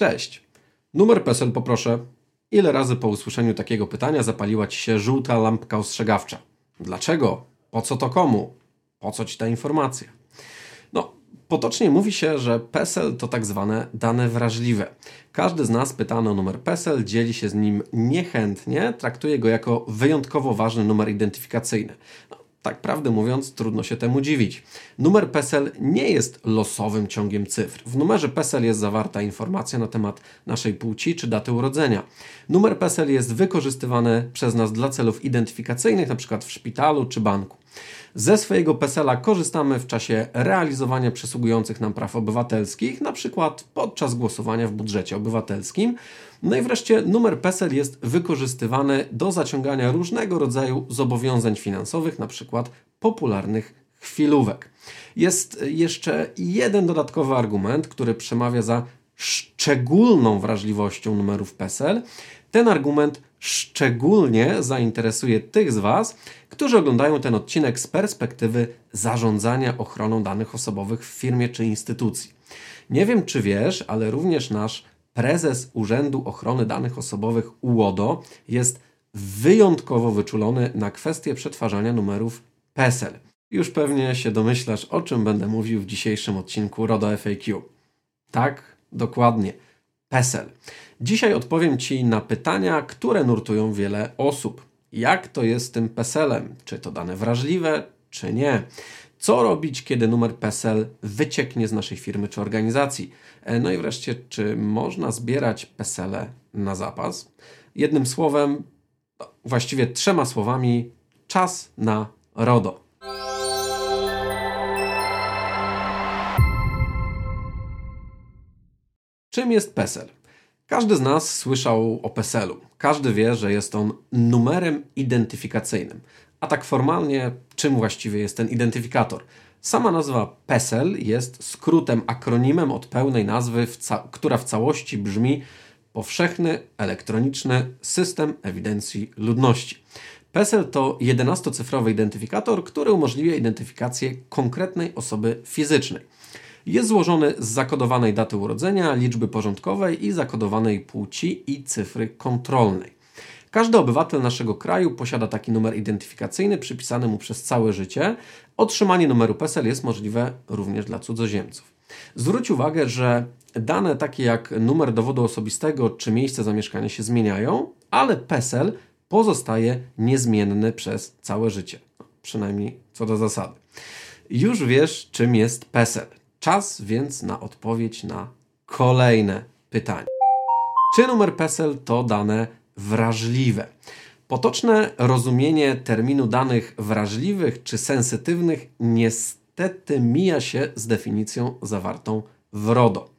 Cześć. Numer PESEL poproszę. Ile razy po usłyszeniu takiego pytania zapaliła Ci się żółta lampka ostrzegawcza? Dlaczego? Po co to komu? Po co Ci ta informacja? No, potocznie mówi się, że PESEL to tak zwane dane wrażliwe. Każdy z nas pytany o numer PESEL dzieli się z nim niechętnie, traktuje go jako wyjątkowo ważny numer identyfikacyjny. No, tak prawdę mówiąc, trudno się temu dziwić. Numer PESEL nie jest losowym ciągiem cyfr. W numerze PESEL jest zawarta informacja na temat naszej płci czy daty urodzenia. Numer PESEL jest wykorzystywany przez nas dla celów identyfikacyjnych, np. w szpitalu czy banku. Ze swojego PESEL-a korzystamy w czasie realizowania przysługujących nam praw obywatelskich, np. podczas głosowania w budżecie obywatelskim. No i wreszcie numer PESEL jest wykorzystywany do zaciągania różnego rodzaju zobowiązań finansowych, np. popularnych chwilówek. Jest jeszcze jeden dodatkowy argument, który przemawia za szczególną wrażliwością numerów PESEL. Ten argument szczególnie zainteresuje tych z Was, którzy oglądają ten odcinek z perspektywy zarządzania ochroną danych osobowych w firmie czy instytucji. Nie wiem, czy wiesz, ale również nasz prezes Urzędu Ochrony Danych Osobowych UODO jest wyjątkowo wyczulony na kwestię przetwarzania numerów PESEL. Już pewnie się domyślasz, o czym będę mówił w dzisiejszym odcinku RODO FAQ. Tak, dokładnie. PESEL. Dzisiaj odpowiem Ci na pytania, które nurtują wiele osób. Jak to jest z tym PESEL-em? Czy to dane wrażliwe, czy nie? Co robić, kiedy numer PESEL wycieknie z naszej firmy czy organizacji? E, no i wreszcie, czy można zbierać PESEL-e na zapas? Jednym słowem, właściwie trzema słowami, czas na RODO. Czym jest PESEL? Każdy z nas słyszał o PESEL-u. Każdy wie, że jest on numerem identyfikacyjnym. A tak formalnie, czym właściwie jest ten identyfikator? Sama nazwa PESEL jest skrótem, akronimem od pełnej nazwy, w która w całości brzmi Powszechny Elektroniczny System Ewidencji Ludności. PESEL to 11-cyfrowy identyfikator, który umożliwia identyfikację konkretnej osoby fizycznej. Jest złożony z zakodowanej daty urodzenia, liczby porządkowej i zakodowanej płci i cyfry kontrolnej. Każdy obywatel naszego kraju posiada taki numer identyfikacyjny przypisany mu przez całe życie. Otrzymanie numeru PESEL jest możliwe również dla cudzoziemców. Zwróć uwagę, że dane takie jak numer dowodu osobistego czy miejsce zamieszkania się zmieniają, ale PESEL pozostaje niezmienny przez całe życie. No, przynajmniej co do zasady. Już wiesz, czym jest PESEL. Czas więc na odpowiedź na kolejne pytanie. Czy numer PESEL to dane wrażliwe? Potoczne rozumienie terminu danych wrażliwych czy sensytywnych niestety mija się z definicją zawartą w RODO.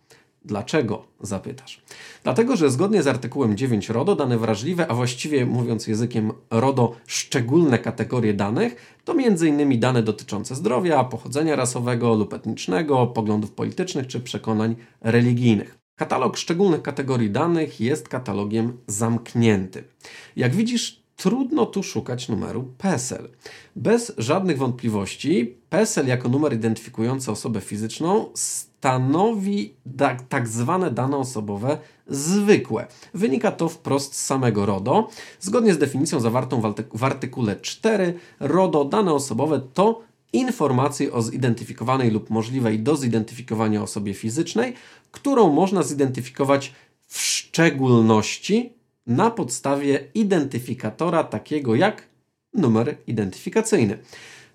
Dlaczego? Zapytasz. Dlatego, że zgodnie z artykułem 9 RODO dane wrażliwe, a właściwie mówiąc językiem RODO szczególne kategorie danych, to m.in. dane dotyczące zdrowia, pochodzenia rasowego lub etnicznego, poglądów politycznych czy przekonań religijnych. Katalog szczególnych kategorii danych jest katalogiem zamkniętym. Jak widzisz, trudno tu szukać numeru PESEL. Bez żadnych wątpliwości PESEL jako numer identyfikujący osobę fizyczną stanowi tak zwane dane osobowe zwykłe. Wynika to wprost z samego RODO. Zgodnie z definicją zawartą w artykule 4 RODO dane osobowe to informacje o zidentyfikowanej lub możliwej do zidentyfikowania osobie fizycznej, którą można zidentyfikować w szczególności na podstawie identyfikatora takiego jak numer identyfikacyjny.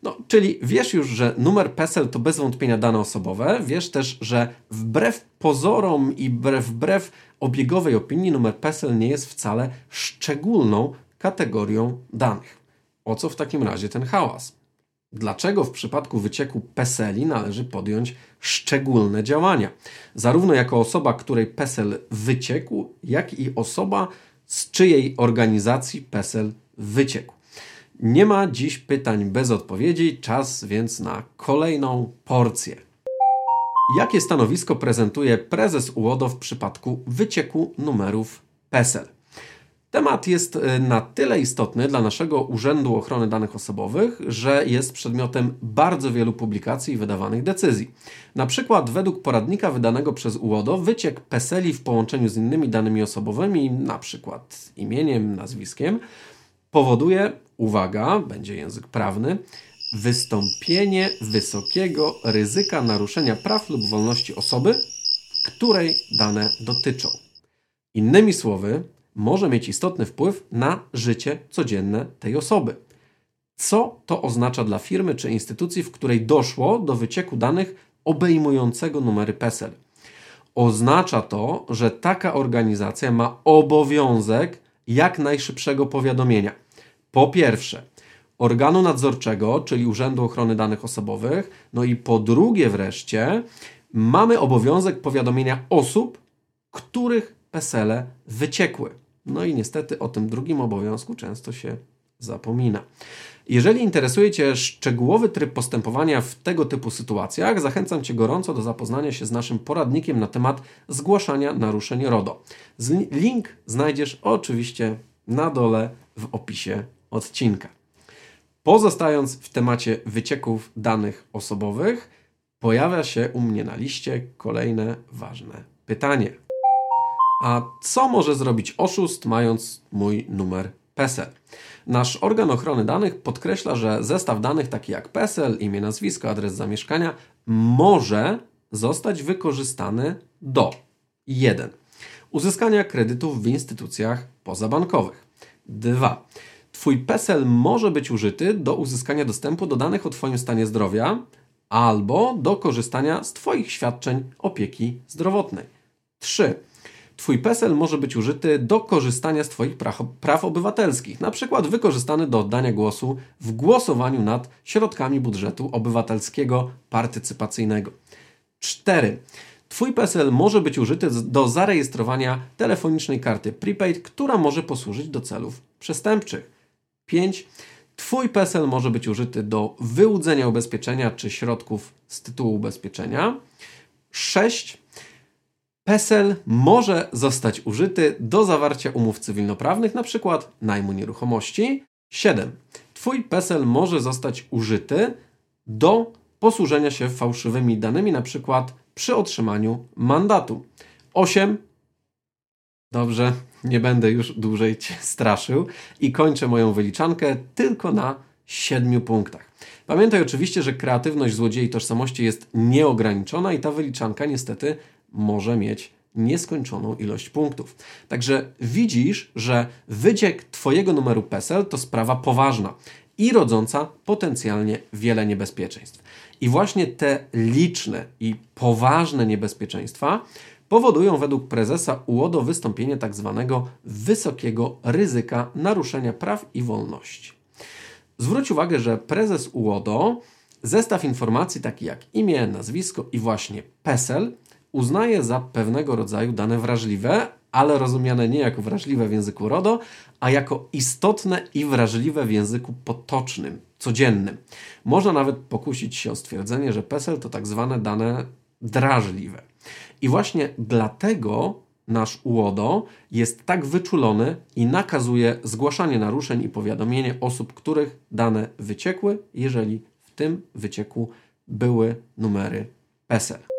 No, czyli wiesz już, że numer PESEL to bez wątpienia dane osobowe. Wiesz też, że wbrew pozorom i wbrew, wbrew obiegowej opinii numer PESEL nie jest wcale szczególną kategorią danych. O co w takim razie ten hałas? Dlaczego w przypadku wycieku PESELi należy podjąć szczególne działania? Zarówno jako osoba, której PESEL wyciekł, jak i osoba, z czyjej organizacji PESEL wyciekł. Nie ma dziś pytań bez odpowiedzi, czas więc na kolejną porcję. Jakie stanowisko prezentuje prezes UODO w przypadku wycieku numerów PESEL? Temat jest e, na tyle istotny dla naszego Urzędu Ochrony Danych Osobowych, że jest przedmiotem bardzo wielu publikacji i wydawanych decyzji. Na przykład według poradnika wydanego przez UODO wyciek PESELi w połączeniu z innymi danymi osobowymi, na przykład imieniem, nazwiskiem, powoduje, uwaga, będzie język prawny, wystąpienie wysokiego ryzyka naruszenia praw lub wolności osoby, której dane dotyczą. Innymi słowy, może mieć istotny wpływ na życie codzienne tej osoby. Co to oznacza dla firmy czy instytucji, w której doszło do wycieku danych obejmującego numery PESEL? Oznacza to, że taka organizacja ma obowiązek jak najszybszego powiadomienia. Po pierwsze, organu nadzorczego, czyli Urzędu Ochrony Danych Osobowych, no i po drugie wreszcie, mamy obowiązek powiadomienia osób, których PESELe wyciekły. No i niestety o tym drugim obowiązku często się zapomina. Jeżeli interesuje Cię szczegółowy tryb postępowania w tego typu sytuacjach, zachęcam Cię gorąco do zapoznania się z naszym poradnikiem na temat zgłaszania naruszeń RODO. Link znajdziesz oczywiście na dole w opisie odcinka. Pozostając w temacie wycieków danych osobowych, pojawia się u mnie na liście kolejne ważne pytanie. A co może zrobić oszust, mając mój numer PESEL? Nasz organ ochrony danych podkreśla, że zestaw danych taki jak PESEL, imię, nazwisko, adres zamieszkania może zostać wykorzystany do 1. Uzyskania kredytów w instytucjach pozabankowych. 2. Twój PESEL może być użyty do uzyskania dostępu do danych o Twoim stanie zdrowia albo do korzystania z Twoich świadczeń opieki zdrowotnej. 3. Twój PESEL może być użyty do korzystania z Twoich praw, praw obywatelskich, na przykład wykorzystany do oddania głosu w głosowaniu nad środkami budżetu obywatelskiego partycypacyjnego. 4. Twój PESEL może być użyty do zarejestrowania telefonicznej karty prepaid, która może posłużyć do celów przestępczych. 5. Twój PESEL może być użyty do wyłudzenia ubezpieczenia czy środków z tytułu ubezpieczenia. 6. PESEL może zostać użyty do zawarcia umów cywilnoprawnych, np. najmu nieruchomości. 7. Twój PESEL może zostać użyty do posłużenia się fałszywymi danymi, np. przy otrzymaniu mandatu. 8. Dobrze, nie będę już dłużej Cię straszył i kończę moją wyliczankę tylko na 7 punktach. Pamiętaj oczywiście, że kreatywność złodziei tożsamości jest nieograniczona i ta wyliczanka niestety może mieć nieskończoną ilość punktów. Także widzisz, że wyciek Twojego numeru PESEL to sprawa poważna i rodząca potencjalnie wiele niebezpieczeństw. I właśnie te liczne i poważne niebezpieczeństwa powodują według prezesa UODO wystąpienie. Tak wysokiego ryzyka naruszenia praw i wolności. Zwróć uwagę, że prezes UODO zestaw informacji taki jak imię, nazwisko i właśnie PESEL uznaje za pewnego rodzaju dane wrażliwe, ale rozumiane nie jako wrażliwe w języku RODO, a jako istotne i wrażliwe w języku potocznym, codziennym. Można nawet pokusić się o stwierdzenie, że PESEL to tak zwane dane drażliwe. I właśnie dlatego nasz UODO jest tak wyczulony i nakazuje zgłaszanie naruszeń i powiadomienie osób, których dane wyciekły, jeżeli w tym wycieku były numery PESEL.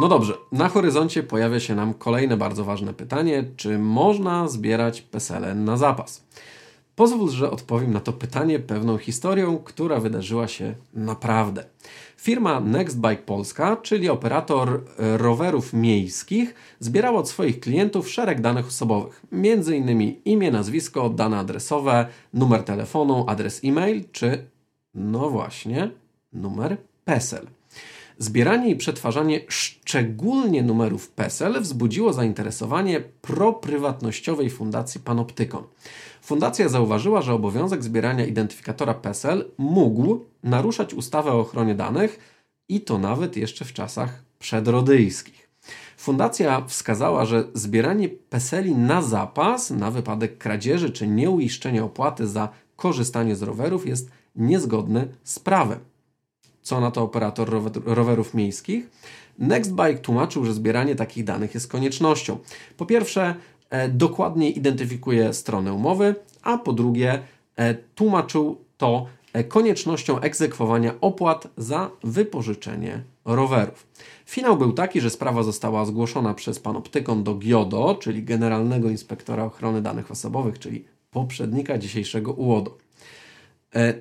No dobrze, na horyzoncie pojawia się nam kolejne bardzo ważne pytanie: czy można zbierać PESEL na zapas? Pozwól, że odpowiem na to pytanie pewną historią, która wydarzyła się naprawdę. Firma Nextbike Polska, czyli operator rowerów miejskich, zbierała od swoich klientów szereg danych osobowych, m.in. imię, nazwisko, dane adresowe, numer telefonu, adres e-mail czy, no właśnie, numer PESEL. Zbieranie i przetwarzanie szczególnie numerów PESEL wzbudziło zainteresowanie proprywatnościowej fundacji Panoptykon. Fundacja zauważyła, że obowiązek zbierania identyfikatora PESEL mógł naruszać ustawę o ochronie danych i to nawet jeszcze w czasach przedrodyjskich. Fundacja wskazała, że zbieranie PESELi na zapas na wypadek kradzieży czy nieuiszczenia opłaty za korzystanie z rowerów jest niezgodne z prawem. Co na to operator rowerów miejskich? Nextbike tłumaczył, że zbieranie takich danych jest koniecznością. Po pierwsze, e, dokładniej identyfikuje stronę umowy, a po drugie e, tłumaczył to e, koniecznością egzekwowania opłat za wypożyczenie rowerów. Finał był taki, że sprawa została zgłoszona przez panoptykon do GIODO, czyli Generalnego Inspektora Ochrony Danych Osobowych, czyli poprzednika dzisiejszego UODO.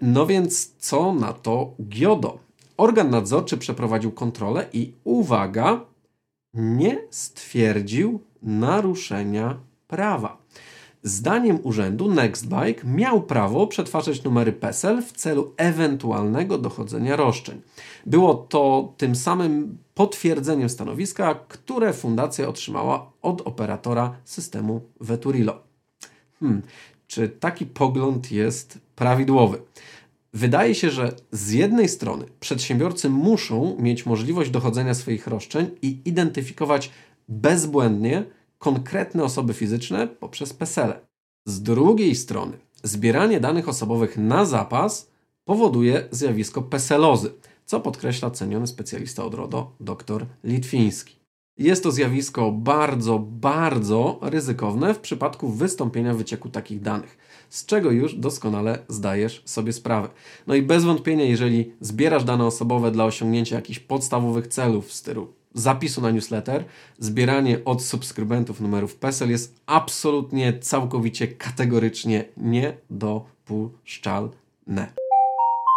No więc co na to GIODO? Organ nadzorczy przeprowadził kontrolę i uwaga, nie stwierdził naruszenia prawa. Zdaniem urzędu Nextbike miał prawo przetwarzać numery PESEL w celu ewentualnego dochodzenia roszczeń. Było to tym samym potwierdzeniem stanowiska, które fundacja otrzymała od operatora systemu Veturilo. Hmm, czy taki pogląd jest prawidłowy? Wydaje się, że z jednej strony przedsiębiorcy muszą mieć możliwość dochodzenia swoich roszczeń i identyfikować bezbłędnie konkretne osoby fizyczne poprzez PESEL. Z drugiej strony, zbieranie danych osobowych na zapas powoduje zjawisko peselozy, co podkreśla ceniony specjalista od RODO dr Litwiński. Jest to zjawisko bardzo, bardzo ryzykowne w przypadku wystąpienia wycieku takich danych, z czego już doskonale zdajesz sobie sprawę. No i bez wątpienia, jeżeli zbierasz dane osobowe dla osiągnięcia jakichś podstawowych celów w stylu zapisu na newsletter, zbieranie od subskrybentów numerów PESEL jest absolutnie, całkowicie, kategorycznie niedopuszczalne.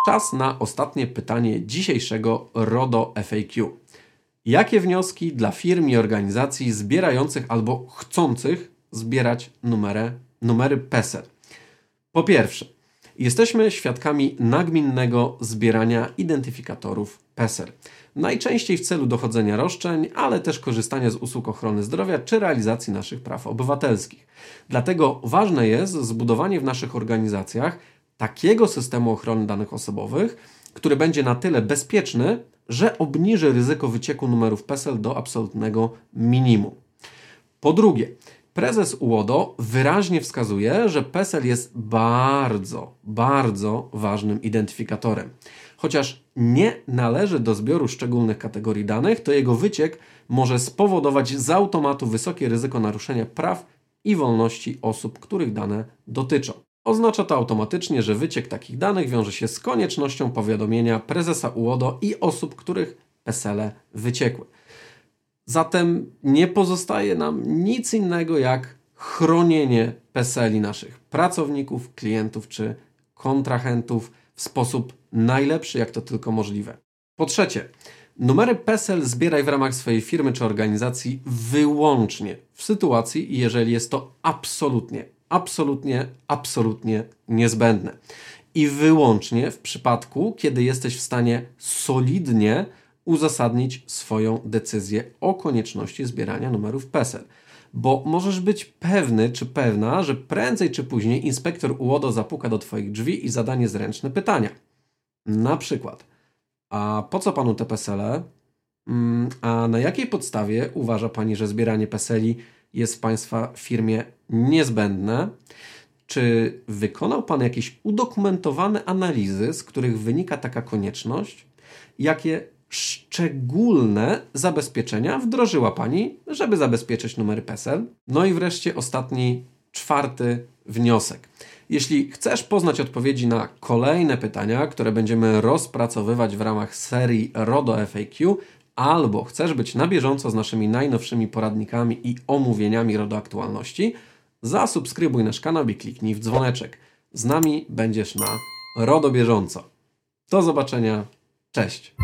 Czas na ostatnie pytanie dzisiejszego RODO FAQ. Jakie wnioski dla firm i organizacji zbierających albo chcących zbierać numery, numery PESEL? Po pierwsze, jesteśmy świadkami nagminnego zbierania identyfikatorów PESEL. Najczęściej w celu dochodzenia roszczeń, ale też korzystania z usług ochrony zdrowia czy realizacji naszych praw obywatelskich. Dlatego ważne jest zbudowanie w naszych organizacjach takiego systemu ochrony danych osobowych, który będzie na tyle bezpieczny, że obniży ryzyko wycieku numerów PESEL do absolutnego minimum. Po drugie, prezes UODO wyraźnie wskazuje, że PESEL jest bardzo, bardzo ważnym identyfikatorem. Chociaż nie należy do zbioru szczególnych kategorii danych, to jego wyciek może spowodować z automatu wysokie ryzyko naruszenia praw i wolności osób, których dane dotyczą. Oznacza to automatycznie, że wyciek takich danych wiąże się z koniecznością powiadomienia prezesa UODO i osób, których PESELE wyciekły. Zatem nie pozostaje nam nic innego jak chronienie PESELi naszych pracowników, klientów czy kontrahentów w sposób najlepszy, jak to tylko możliwe. Po trzecie, numery PESEL zbieraj w ramach swojej firmy czy organizacji wyłącznie w sytuacji, jeżeli jest to absolutnie absolutnie, absolutnie niezbędne. I wyłącznie w przypadku, kiedy jesteś w stanie solidnie uzasadnić swoją decyzję o konieczności zbierania numerów PESEL. Bo możesz być pewny czy pewna, że prędzej czy później inspektor UODO zapuka do Twoich drzwi i zadanie zręczne pytania. Na przykład, a po co Panu te PESELe? Mm, a na jakiej podstawie uważa Pani, że zbieranie PESELi jest w Państwa firmie niezbędne. Czy wykonał Pan jakieś udokumentowane analizy, z których wynika taka konieczność? Jakie szczególne zabezpieczenia wdrożyła Pani, żeby zabezpieczyć numery PESEL? No i wreszcie ostatni, czwarty wniosek. Jeśli chcesz poznać odpowiedzi na kolejne pytania, które będziemy rozpracowywać w ramach serii RODO FAQ, albo chcesz być na bieżąco z naszymi najnowszymi poradnikami i omówieniami RODO aktualności, zasubskrybuj nasz kanał i kliknij w dzwoneczek. Z nami będziesz na RODO bieżąco. Do zobaczenia. Cześć.